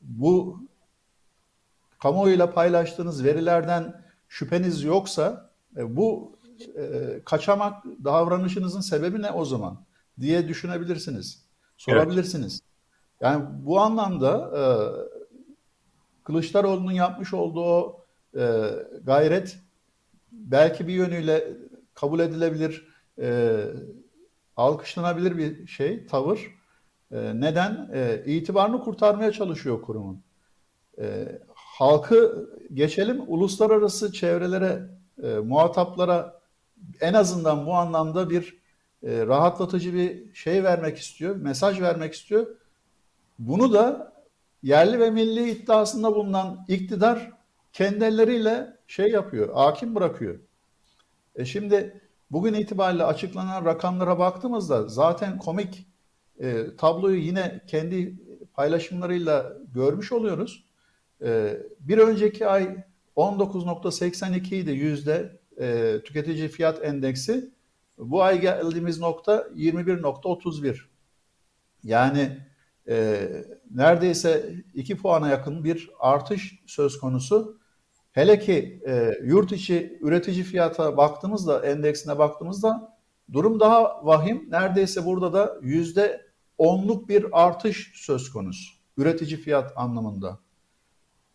bu kamuoyuyla paylaştığınız verilerden şüpheniz yoksa e, bu e, kaçamak davranışınızın sebebi ne o zaman diye düşünebilirsiniz. Sorabilirsiniz. Evet. Yani bu anlamda e, Kılıçdaroğlu'nun yapmış olduğu e, gayret belki bir yönüyle kabul edilebilir, e, alkışlanabilir bir şey, tavır. E, neden? E, itibarını kurtarmaya çalışıyor kurumun. E, halkı geçelim uluslararası çevrelere, e, muhataplara en azından bu anlamda bir e, rahatlatıcı bir şey vermek istiyor, mesaj vermek istiyor. Bunu da yerli ve milli iddiasında bulunan iktidar kendi elleriyle şey yapıyor, hakim bırakıyor. E şimdi bugün itibariyle açıklanan rakamlara baktığımızda zaten komik e, tabloyu yine kendi paylaşımlarıyla görmüş oluyoruz. E, bir önceki ay 19.82 idi yüzde e, tüketici fiyat endeksi. Bu ay geldiğimiz nokta 21.31. Yani e, neredeyse 2 puana yakın bir artış söz konusu. Hele ki e, yurt içi üretici fiyata baktığımızda, endeksine baktığımızda durum daha vahim. Neredeyse burada da yüzde onluk bir artış söz konusu üretici fiyat anlamında.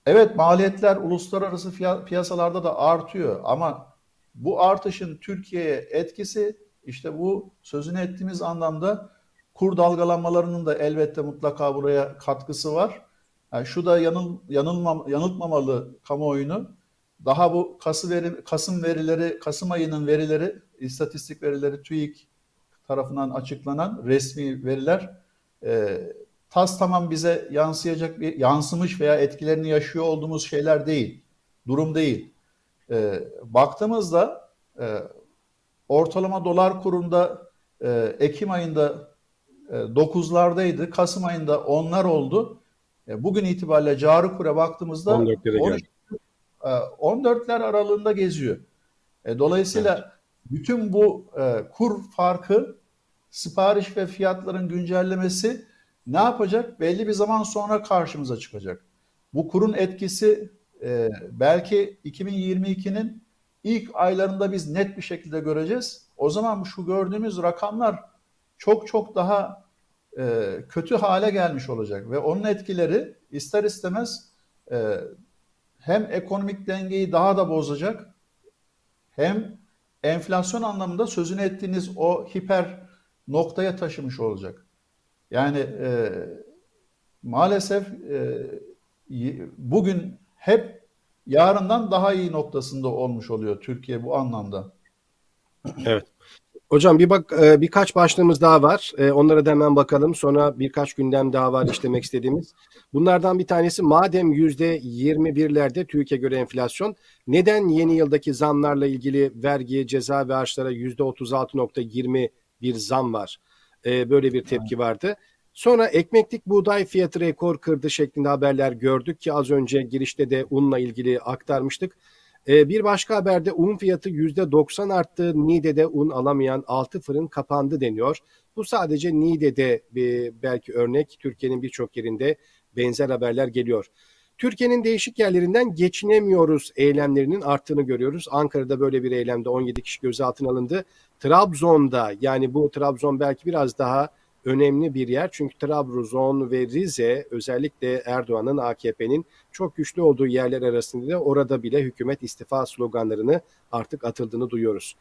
Evet maliyetler uluslararası fiyat, piyasalarda da artıyor ama bu artışın Türkiye'ye etkisi işte bu sözünü ettiğimiz anlamda kur dalgalanmalarının da elbette mutlaka buraya katkısı var. Yani şu da yanıl, yanılmam, yanıltmamalı kamuoyunu. Daha bu Kasım, veri, Kasım verileri, Kasım ayının verileri, istatistik verileri TÜİK tarafından açıklanan resmi veriler e, tas tamam bize yansıyacak bir yansımış veya etkilerini yaşıyor olduğumuz şeyler değil. Durum değil. E, baktığımızda e, ortalama dolar kurunda e, Ekim ayında e, 9'lardaydı. Kasım ayında 10'lar oldu. E, bugün itibariyle cari kura baktığımızda 14'lere 14'ler aralığında geziyor. E, dolayısıyla evet. bütün bu e, kur farkı sipariş ve fiyatların güncellemesi ne yapacak? Belli bir zaman sonra karşımıza çıkacak. Bu kurun etkisi e, belki 2022'nin ilk aylarında biz net bir şekilde göreceğiz. O zaman şu gördüğümüz rakamlar çok çok daha e, kötü hale gelmiş olacak ve onun etkileri ister istemez e, hem ekonomik dengeyi daha da bozacak hem enflasyon anlamında sözünü ettiğiniz o hiper noktaya taşımış olacak. Yani e, maalesef e, bugün hep yarından daha iyi noktasında olmuş oluyor Türkiye bu anlamda. Evet. Hocam bir bak e, birkaç başlığımız daha var. E, onlara da hemen bakalım. Sonra birkaç gündem daha var işlemek istediğimiz. Bunlardan bir tanesi madem yüzde 21'lerde TÜİK'e göre enflasyon neden yeni yıldaki zamlarla ilgili vergi, ceza ve harçlara yüzde 36.20 bir zam var? E, böyle bir tepki vardı. Sonra ekmeklik buğday fiyatı rekor kırdı şeklinde haberler gördük ki az önce girişte de unla ilgili aktarmıştık. Ee, bir başka haberde un fiyatı %90 arttı. Niğde'de un alamayan 6 fırın kapandı deniyor. Bu sadece Niğde'de bir belki örnek. Türkiye'nin birçok yerinde benzer haberler geliyor. Türkiye'nin değişik yerlerinden geçinemiyoruz eylemlerinin arttığını görüyoruz. Ankara'da böyle bir eylemde 17 kişi gözaltına alındı. Trabzon'da yani bu Trabzon belki biraz daha önemli bir yer. Çünkü Trabzon ve Rize özellikle Erdoğan'ın AKP'nin çok güçlü olduğu yerler arasında da orada bile hükümet istifa sloganlarını artık atıldığını duyuyoruz.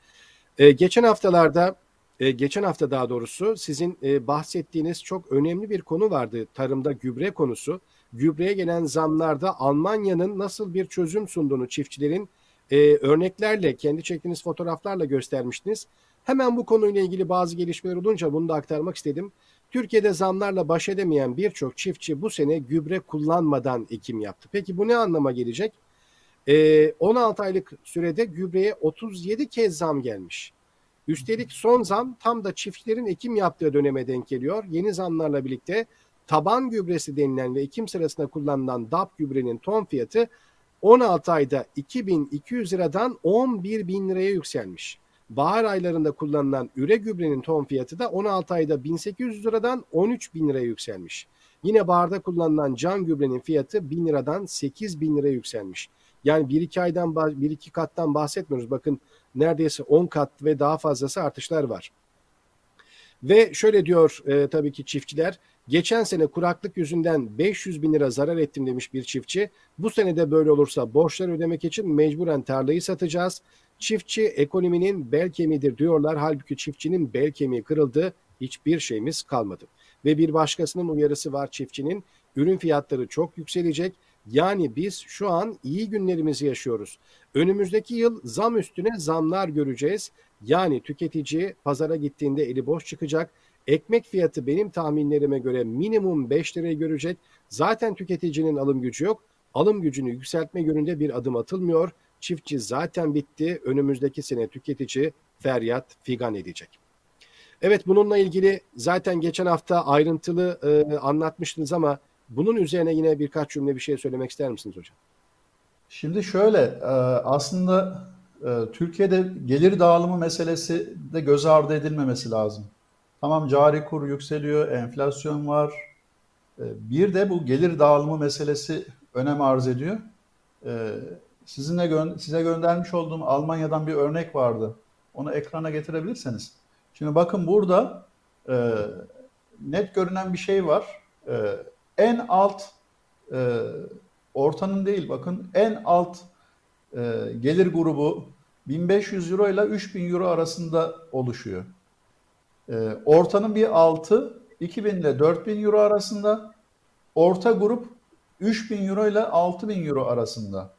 Ee, geçen haftalarda e, geçen hafta daha doğrusu sizin e, bahsettiğiniz çok önemli bir konu vardı. Tarımda gübre konusu. Gübreye gelen zamlarda Almanya'nın nasıl bir çözüm sunduğunu çiftçilerin e, örneklerle, kendi çektiğiniz fotoğraflarla göstermiştiniz. Hemen bu konuyla ilgili bazı gelişmeler olunca bunu da aktarmak istedim. Türkiye'de zamlarla baş edemeyen birçok çiftçi bu sene gübre kullanmadan ekim yaptı. Peki bu ne anlama gelecek? Ee, 16 aylık sürede gübreye 37 kez zam gelmiş. Üstelik son zam tam da çiftçilerin ekim yaptığı döneme denk geliyor. Yeni zamlarla birlikte taban gübresi denilen ve ekim sırasında kullanılan DAP gübrenin ton fiyatı 16 ayda 2200 liradan 11 bin liraya yükselmiş. Bahar aylarında kullanılan üre gübrenin ton fiyatı da 16 ayda 1800 liradan 13 bin liraya yükselmiş. Yine baharda kullanılan cam gübrenin fiyatı 1000 liradan 8 bin liraya yükselmiş. Yani 1-2 aydan 1-2 kattan bahsetmiyoruz. Bakın neredeyse 10 kat ve daha fazlası artışlar var. Ve şöyle diyor e, tabii ki çiftçiler, geçen sene kuraklık yüzünden 500 bin lira zarar ettim demiş bir çiftçi. Bu sene de böyle olursa borçları ödemek için mecburen tarlayı satacağız. Çiftçi ekonominin bel kemiğidir diyorlar. Halbuki çiftçinin bel kemiği kırıldı. Hiçbir şeyimiz kalmadı. Ve bir başkasının uyarısı var çiftçinin. Ürün fiyatları çok yükselecek. Yani biz şu an iyi günlerimizi yaşıyoruz. Önümüzdeki yıl zam üstüne zamlar göreceğiz. Yani tüketici pazara gittiğinde eli boş çıkacak. Ekmek fiyatı benim tahminlerime göre minimum 5 lirayı görecek. Zaten tüketicinin alım gücü yok. Alım gücünü yükseltme yönünde bir adım atılmıyor. Çiftçi zaten bitti. Önümüzdeki sene tüketici feryat figan edecek. Evet bununla ilgili zaten geçen hafta ayrıntılı e, anlatmıştınız ama bunun üzerine yine birkaç cümle bir şey söylemek ister misiniz hocam? Şimdi şöyle e, aslında e, Türkiye'de gelir dağılımı meselesi de göz ardı edilmemesi lazım. Tamam cari kur yükseliyor, enflasyon var. E, bir de bu gelir dağılımı meselesi önem arz ediyor. Sizinle gö size göndermiş olduğum Almanya'dan bir örnek vardı. Onu ekrana getirebilirseniz. Şimdi bakın burada net görünen bir şey var en alt e, ortanın değil bakın en alt e, gelir grubu 1500 euro ile 3000 euro arasında oluşuyor. E, ortanın bir altı 2000 ile 4000 euro arasında. Orta grup 3000 euro ile 6000 euro arasında.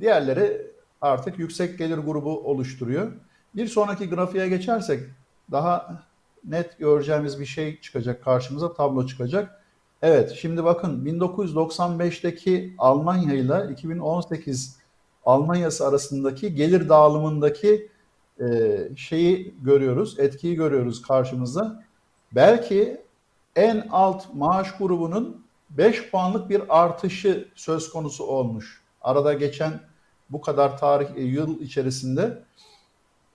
Diğerleri artık yüksek gelir grubu oluşturuyor. Bir sonraki grafiğe geçersek daha net göreceğimiz bir şey çıkacak karşımıza, tablo çıkacak. Evet, şimdi bakın 1995'teki Almanya ile 2018 Almanya'sı arasındaki gelir dağılımındaki e, şeyi görüyoruz, etkiyi görüyoruz karşımızda. Belki en alt maaş grubunun 5 puanlık bir artışı söz konusu olmuş. Arada geçen bu kadar tarih e, yıl içerisinde.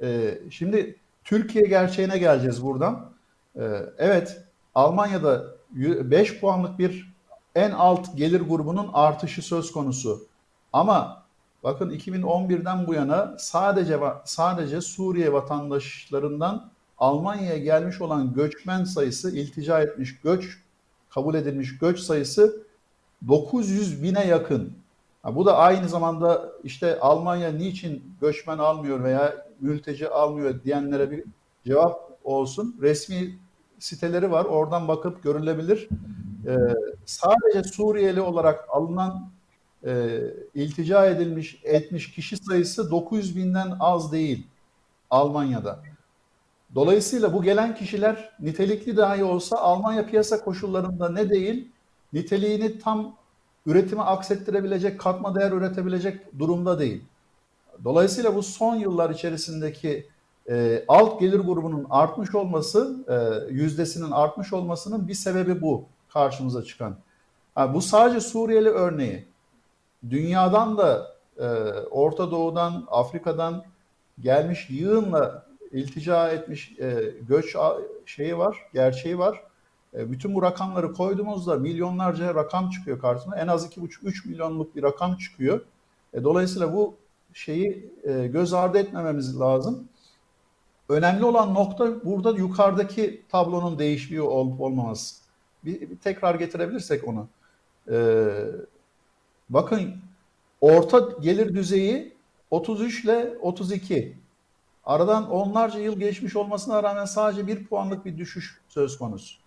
E, şimdi Türkiye gerçeğine geleceğiz buradan. E, evet, Almanya'da 5 puanlık bir en alt gelir grubunun artışı söz konusu. Ama bakın 2011'den bu yana sadece sadece Suriye vatandaşlarından Almanya'ya gelmiş olan göçmen sayısı, iltica etmiş göç, kabul edilmiş göç sayısı 900 bine yakın. Bu da aynı zamanda işte Almanya niçin göçmen almıyor veya mülteci almıyor diyenlere bir cevap olsun. Resmi siteleri var. Oradan bakıp görülebilir. E, sadece Suriyeli olarak alınan e, iltica edilmiş etmiş kişi sayısı 900 binden az değil Almanya'da. Dolayısıyla bu gelen kişiler nitelikli dahi olsa Almanya piyasa koşullarında ne değil, niteliğini tam üretime aksettirebilecek, katma değer üretebilecek durumda değil. Dolayısıyla bu son yıllar içerisindeki e, alt gelir grubunun artmış olması, e, yüzdesinin artmış olmasının bir sebebi bu karşımıza çıkan. Yani bu sadece Suriyeli örneği. Dünyadan da e, Orta Doğu'dan, Afrika'dan gelmiş yığınla iltica etmiş e, göç şeyi var, gerçeği var. E, bütün bu rakamları koyduğumuzda milyonlarca rakam çıkıyor karşımıza. En az 2,5-3 milyonluk bir rakam çıkıyor. E, dolayısıyla bu şeyi e, göz ardı etmememiz lazım. Önemli olan nokta burada yukarıdaki tablonun değişmiyor olup olmaması. Bir, bir tekrar getirebilirsek onu. Ee, bakın orta gelir düzeyi 33 ile 32. Aradan onlarca yıl geçmiş olmasına rağmen sadece bir puanlık bir düşüş söz konusu.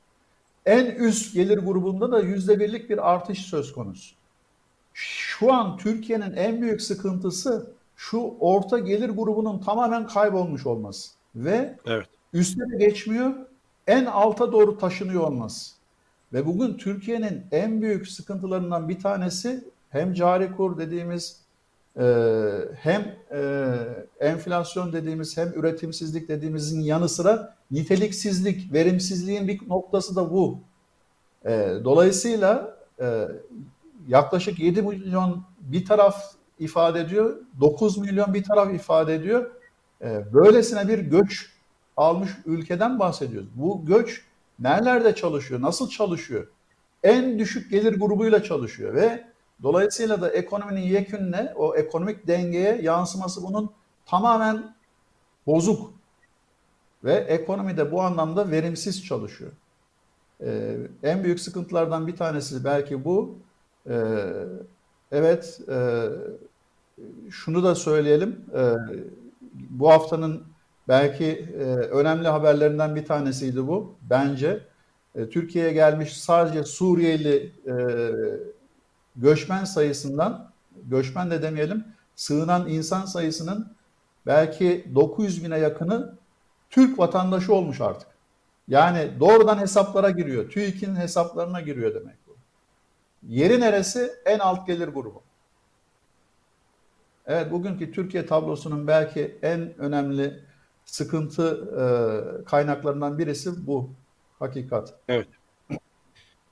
En üst gelir grubunda da yüzde birlik bir artış söz konusu. Şu an Türkiye'nin en büyük sıkıntısı şu orta gelir grubunun tamamen kaybolmuş olması ve evet. üstüne geçmiyor, en alta doğru taşınıyor olması. Ve bugün Türkiye'nin en büyük sıkıntılarından bir tanesi hem cari kur dediğimiz hem e, enflasyon dediğimiz hem üretimsizlik dediğimizin yanı sıra niteliksizlik, verimsizliğin bir noktası da bu. E, dolayısıyla yaklaşık 7 milyon bir taraf ifade ediyor, 9 milyon bir taraf ifade ediyor. Ee, böylesine bir göç almış ülkeden bahsediyoruz. Bu göç nerelerde çalışıyor, nasıl çalışıyor? en düşük gelir grubuyla çalışıyor ve dolayısıyla da ekonominin yekününe o ekonomik dengeye yansıması bunun tamamen bozuk ve ekonomi de bu anlamda verimsiz çalışıyor. Ee, en büyük sıkıntılardan bir tanesi belki bu. Ee, evet, e, şunu da söyleyelim. Ee, bu haftanın belki e, önemli haberlerinden bir tanesiydi bu. Bence e, Türkiye'ye gelmiş sadece Suriyeli e, göçmen sayısından, göçmen de demeyelim, sığınan insan sayısının belki 900 bine yakını Türk vatandaşı olmuş artık. Yani doğrudan hesaplara giriyor. TÜİK'in hesaplarına giriyor demek bu. Yeri neresi? En alt gelir grubu. Evet bugünkü Türkiye tablosunun belki en önemli sıkıntı e, kaynaklarından birisi bu. Hakikat. Evet.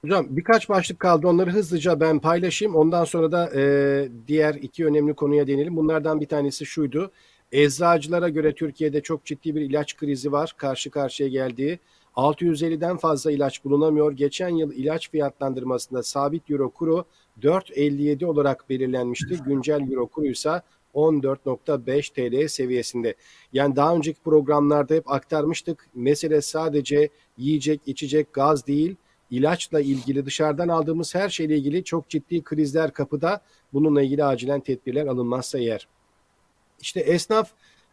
Hocam birkaç başlık kaldı. Onları hızlıca ben paylaşayım. Ondan sonra da e, diğer iki önemli konuya değinelim. Bunlardan bir tanesi şuydu. Eczacılara göre Türkiye'de çok ciddi bir ilaç krizi var. Karşı karşıya geldiği. 650'den fazla ilaç bulunamıyor. Geçen yıl ilaç fiyatlandırmasında sabit euro kuru 4.57 olarak belirlenmişti. Güncel euro kuru ise 14.5 TL seviyesinde. Yani daha önceki programlarda hep aktarmıştık. Mesele sadece yiyecek, içecek, gaz değil. İlaçla ilgili dışarıdan aldığımız her şeyle ilgili çok ciddi krizler kapıda. Bununla ilgili acilen tedbirler alınmazsa eğer. İşte esnaf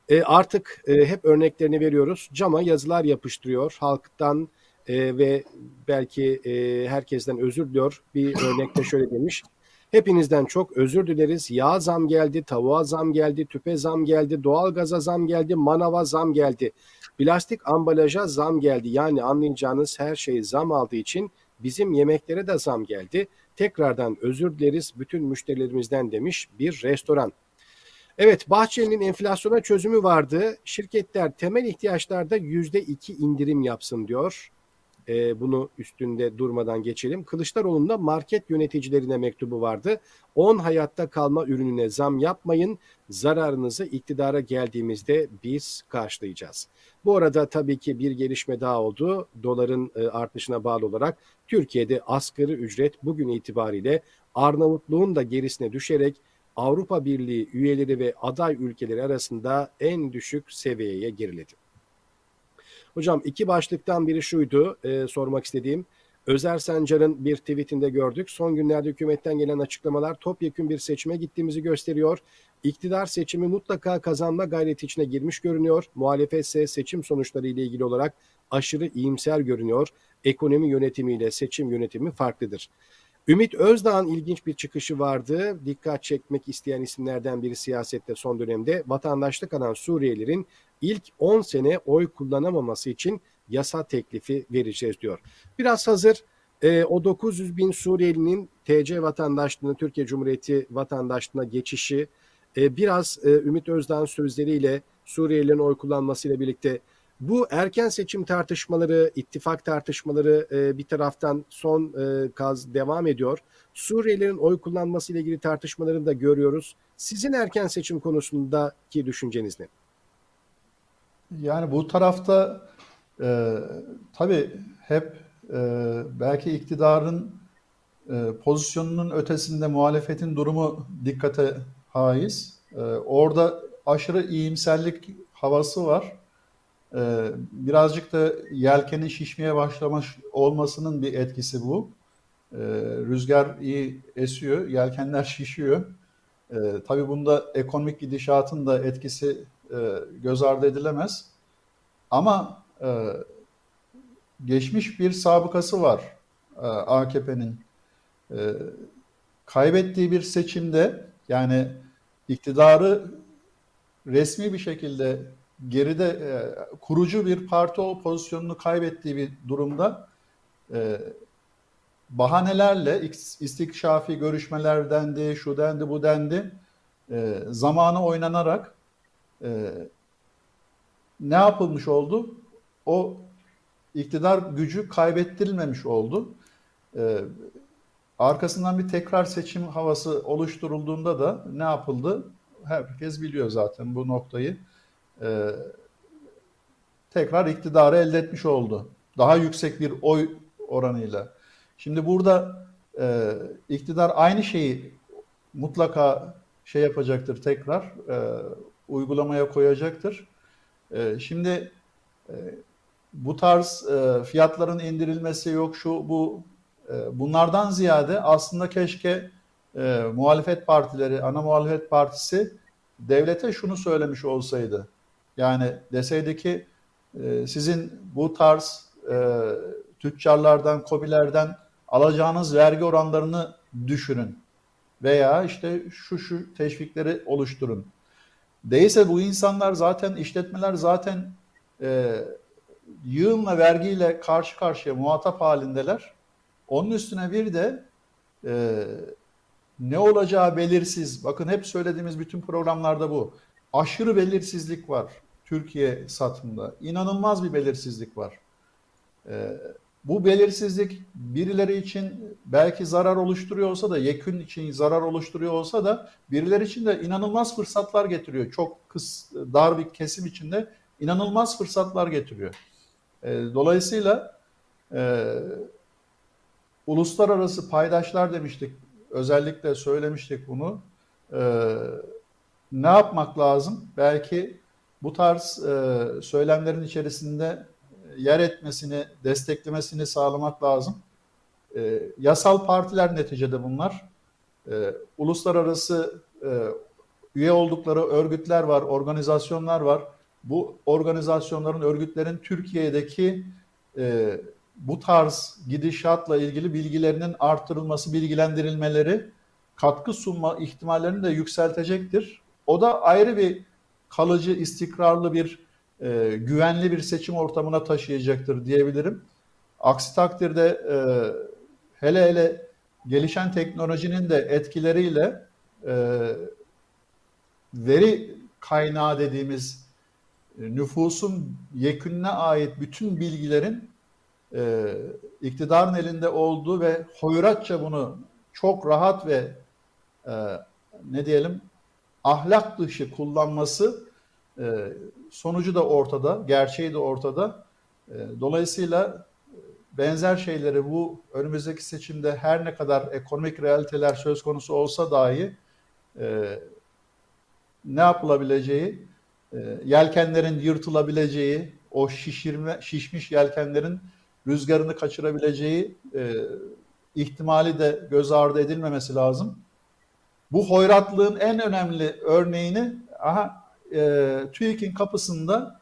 e, artık e, hep örneklerini veriyoruz. Cama yazılar yapıştırıyor. Halktan e, ve belki e, herkesten özür diliyor. Bir örnekte şöyle demiş. Hepinizden çok özür dileriz. Yağ zam geldi, tavuğa zam geldi, tüpe zam geldi, doğalgaza zam geldi, manava zam geldi. Plastik ambalaja zam geldi. Yani anlayacağınız her şey zam aldığı için bizim yemeklere de zam geldi. Tekrardan özür dileriz bütün müşterilerimizden demiş bir restoran. Evet Bahçeli'nin enflasyona çözümü vardı. Şirketler temel ihtiyaçlarda yüzde iki indirim yapsın diyor. Ee, bunu üstünde durmadan geçelim. Kılıçdaroğlu'nda market yöneticilerine mektubu vardı. 10 hayatta kalma ürününe zam yapmayın. Zararınızı iktidara geldiğimizde biz karşılayacağız. Bu arada tabii ki bir gelişme daha oldu. Doların e, artışına bağlı olarak Türkiye'de asgari ücret bugün itibariyle Arnavutluğun da gerisine düşerek Avrupa Birliği üyeleri ve aday ülkeleri arasında en düşük seviyeye geriledi. Hocam iki başlıktan biri şuydu e, sormak istediğim. Özer Sancar'ın bir tweetinde gördük. Son günlerde hükümetten gelen açıklamalar topyekun bir seçime gittiğimizi gösteriyor. İktidar seçimi mutlaka kazanma gayreti içine girmiş görünüyor. Muhalefet ise seçim sonuçları ile ilgili olarak aşırı iyimser görünüyor. Ekonomi yönetimiyle seçim yönetimi farklıdır. Ümit Özdağ'ın ilginç bir çıkışı vardı. Dikkat çekmek isteyen isimlerden biri siyasette son dönemde vatandaşlık alan Suriyelilerin ilk 10 sene oy kullanamaması için yasa teklifi vereceğiz diyor. Biraz hazır e, o 900 bin Suriyelinin TC vatandaşlığına, Türkiye Cumhuriyeti vatandaşlığına geçişi, e, biraz e, Ümit Özdağ'ın sözleriyle Suriyelilerin oy kullanmasıyla birlikte bu erken seçim tartışmaları, ittifak tartışmaları e, bir taraftan son e, kaz devam ediyor. Suriyelilerin oy kullanması ile ilgili tartışmalarını da görüyoruz. Sizin erken seçim konusundaki düşünceniz ne? Yani bu tarafta e, tabii hep e, belki iktidarın e, pozisyonunun ötesinde muhalefetin durumu dikkate haiz. E, orada aşırı iyimserlik havası var. E, birazcık da yelkenin şişmeye başlamış olmasının bir etkisi bu. E, rüzgar iyi esiyor, yelkenler şişiyor. E, tabii bunda ekonomik gidişatın da etkisi e, göz ardı edilemez. Ama e, geçmiş bir sabıkası var e, AKP'nin. E, kaybettiği bir seçimde yani iktidarı resmi bir şekilde geride e, kurucu bir parti o pozisyonunu kaybettiği bir durumda e, bahanelerle istikşafi görüşmeler dendi, şu dendi, bu dendi e, zamanı oynanarak e, ne yapılmış oldu? O iktidar gücü kaybettirilmemiş oldu. Ee, arkasından bir tekrar seçim havası oluşturulduğunda da ne yapıldı? Herkes biliyor zaten bu noktayı. Ee, tekrar iktidarı elde etmiş oldu. Daha yüksek bir oy oranıyla. Şimdi burada e, iktidar aynı şeyi mutlaka şey yapacaktır tekrar e, uygulamaya koyacaktır. E, şimdi e, bu tarz e, fiyatların indirilmesi yok şu bu e, bunlardan ziyade aslında keşke e, muhalefet partileri ana muhalefet partisi devlete şunu söylemiş olsaydı yani deseydi ki e, sizin bu tarz e, tüccarlardan, kobilerden alacağınız vergi oranlarını düşünün veya işte şu şu teşvikleri oluşturun. Değilse bu insanlar zaten işletmeler zaten e, yığınla vergiyle karşı karşıya muhatap halindeler. Onun üstüne bir de e, ne olacağı belirsiz. Bakın hep söylediğimiz bütün programlarda bu. Aşırı belirsizlik var Türkiye satımında. İnanılmaz bir belirsizlik var. E, bu belirsizlik birileri için belki zarar oluşturuyor olsa da, yekün için zarar oluşturuyor olsa da birileri için de inanılmaz fırsatlar getiriyor. Çok kıs, dar bir kesim içinde inanılmaz fırsatlar getiriyor. E, dolayısıyla e, uluslararası paydaşlar demiştik, özellikle söylemiştik bunu. E, ne yapmak lazım? Belki bu tarz e, söylemlerin içerisinde yer etmesini, desteklemesini sağlamak lazım. E, yasal partiler neticede bunlar. E, uluslararası e, üye oldukları örgütler var, organizasyonlar var. Bu organizasyonların, örgütlerin Türkiye'deki e, bu tarz gidişatla ilgili bilgilerinin artırılması, bilgilendirilmeleri katkı sunma ihtimallerini de yükseltecektir. O da ayrı bir kalıcı, istikrarlı bir e, güvenli bir seçim ortamına taşıyacaktır diyebilirim. Aksi takdirde e, hele hele gelişen teknolojinin de etkileriyle e, veri kaynağı dediğimiz e, nüfusun yekününe ait bütün bilgilerin e, iktidarın elinde olduğu ve hoyratça bunu çok rahat ve e, ne diyelim ahlak dışı kullanması sonucu da ortada, gerçeği de ortada. E, dolayısıyla benzer şeyleri bu önümüzdeki seçimde her ne kadar ekonomik realiteler söz konusu olsa dahi e, ne yapılabileceği, yelkenlerin yırtılabileceği, o şişirme, şişmiş yelkenlerin rüzgarını kaçırabileceği ihtimali de göz ardı edilmemesi lazım. Bu hoyratlığın en önemli örneğini aha e, TÜİK'in kapısında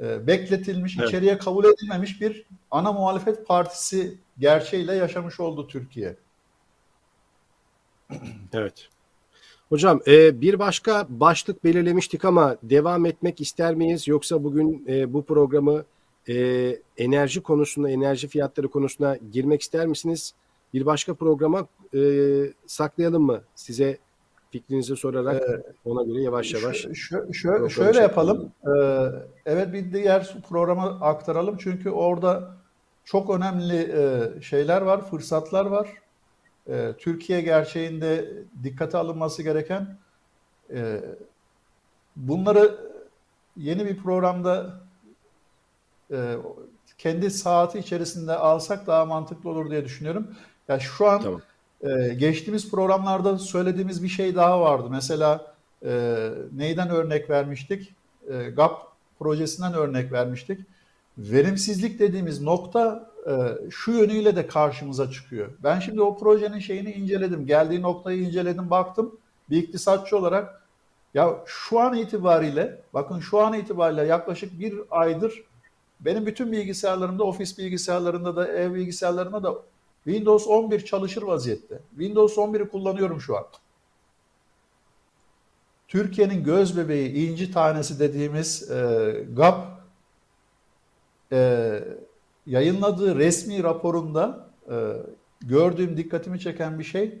e, bekletilmiş, evet. içeriye kabul edilmemiş bir ana muhalefet partisi gerçeğiyle yaşamış oldu Türkiye. Evet. Hocam e, bir başka başlık belirlemiştik ama devam etmek ister miyiz? Yoksa bugün e, bu programı e, enerji konusunda, enerji fiyatları konusuna girmek ister misiniz? Bir başka programa e, saklayalım mı? Size fikrinizi sorarak ee, ona göre yavaş yavaş. Şö, şö, şöyle yapalım. Ee, evet bir diğer programa aktaralım çünkü orada çok önemli e, şeyler var, fırsatlar var. E, Türkiye gerçeğinde dikkate alınması gereken e, bunları yeni bir programda e, kendi saati içerisinde alsak daha mantıklı olur diye düşünüyorum. Ya yani şu an tamam. Ee, geçtiğimiz programlarda söylediğimiz bir şey daha vardı. Mesela e, neyden örnek vermiştik? E, GAP projesinden örnek vermiştik. Verimsizlik dediğimiz nokta e, şu yönüyle de karşımıza çıkıyor. Ben şimdi o projenin şeyini inceledim. Geldiği noktayı inceledim, baktım. Bir iktisatçı olarak ya şu an itibariyle, bakın şu an itibariyle yaklaşık bir aydır benim bütün bilgisayarlarımda, ofis bilgisayarlarında da, ev bilgisayarlarında da Windows 11 çalışır vaziyette. Windows 11'i kullanıyorum şu an. Türkiye'nin göz bebeği, inci tanesi dediğimiz e, GAP e, yayınladığı resmi raporunda e, gördüğüm dikkatimi çeken bir şey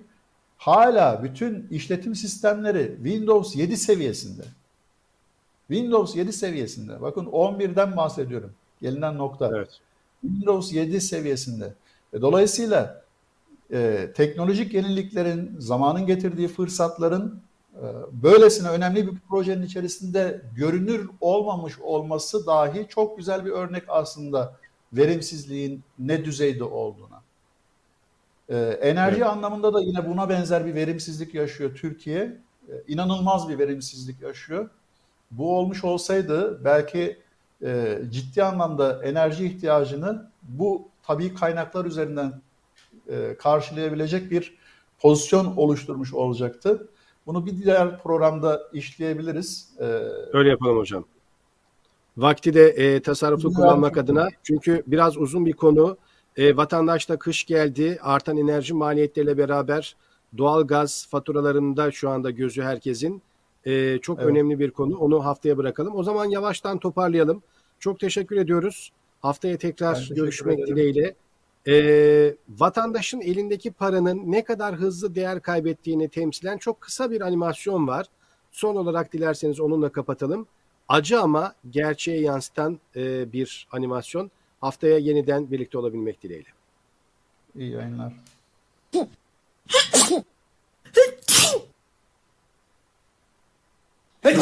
hala bütün işletim sistemleri Windows 7 seviyesinde. Windows 7 seviyesinde. Bakın 11'den bahsediyorum. Gelinen nokta. Evet. Windows 7 seviyesinde. E, dolayısıyla e, teknolojik yeniliklerin, zamanın getirdiği fırsatların e, böylesine önemli bir projenin içerisinde görünür olmamış olması dahi çok güzel bir örnek aslında verimsizliğin ne düzeyde olduğuna. Ee, enerji anlamında da yine buna benzer bir verimsizlik yaşıyor Türkiye. Ee, inanılmaz bir verimsizlik yaşıyor. Bu olmuş olsaydı belki e, ciddi anlamda enerji ihtiyacını bu tabii kaynaklar üzerinden e, karşılayabilecek bir pozisyon oluşturmuş olacaktı. Bunu bir diğer programda işleyebiliriz. Ee, Öyle yapalım hocam. Vakti de e, tasarruflu Güzel. kullanmak adına. Çünkü biraz uzun bir konu. E, vatandaşta kış geldi. Artan enerji maliyetleriyle beraber doğal gaz faturalarında şu anda gözü herkesin. E, çok Evet. önemli bir konu. Onu haftaya bırakalım. O zaman yavaştan toparlayalım. Çok teşekkür ediyoruz. Haftaya Ben tekrar teşekkür görüşmek dileğiyle. E, vatandaşın elindeki paranın ne kadar hızlı değer kaybettiğini temsilen çok kısa bir animasyon var. Son olarak dilerseniz onunla kapatalım. Acı ama gerçeğe yansıtan e, bir animasyon. Haftaya yeniden birlikte olabilmek dileğiyle. iyi yayınlar. Hey,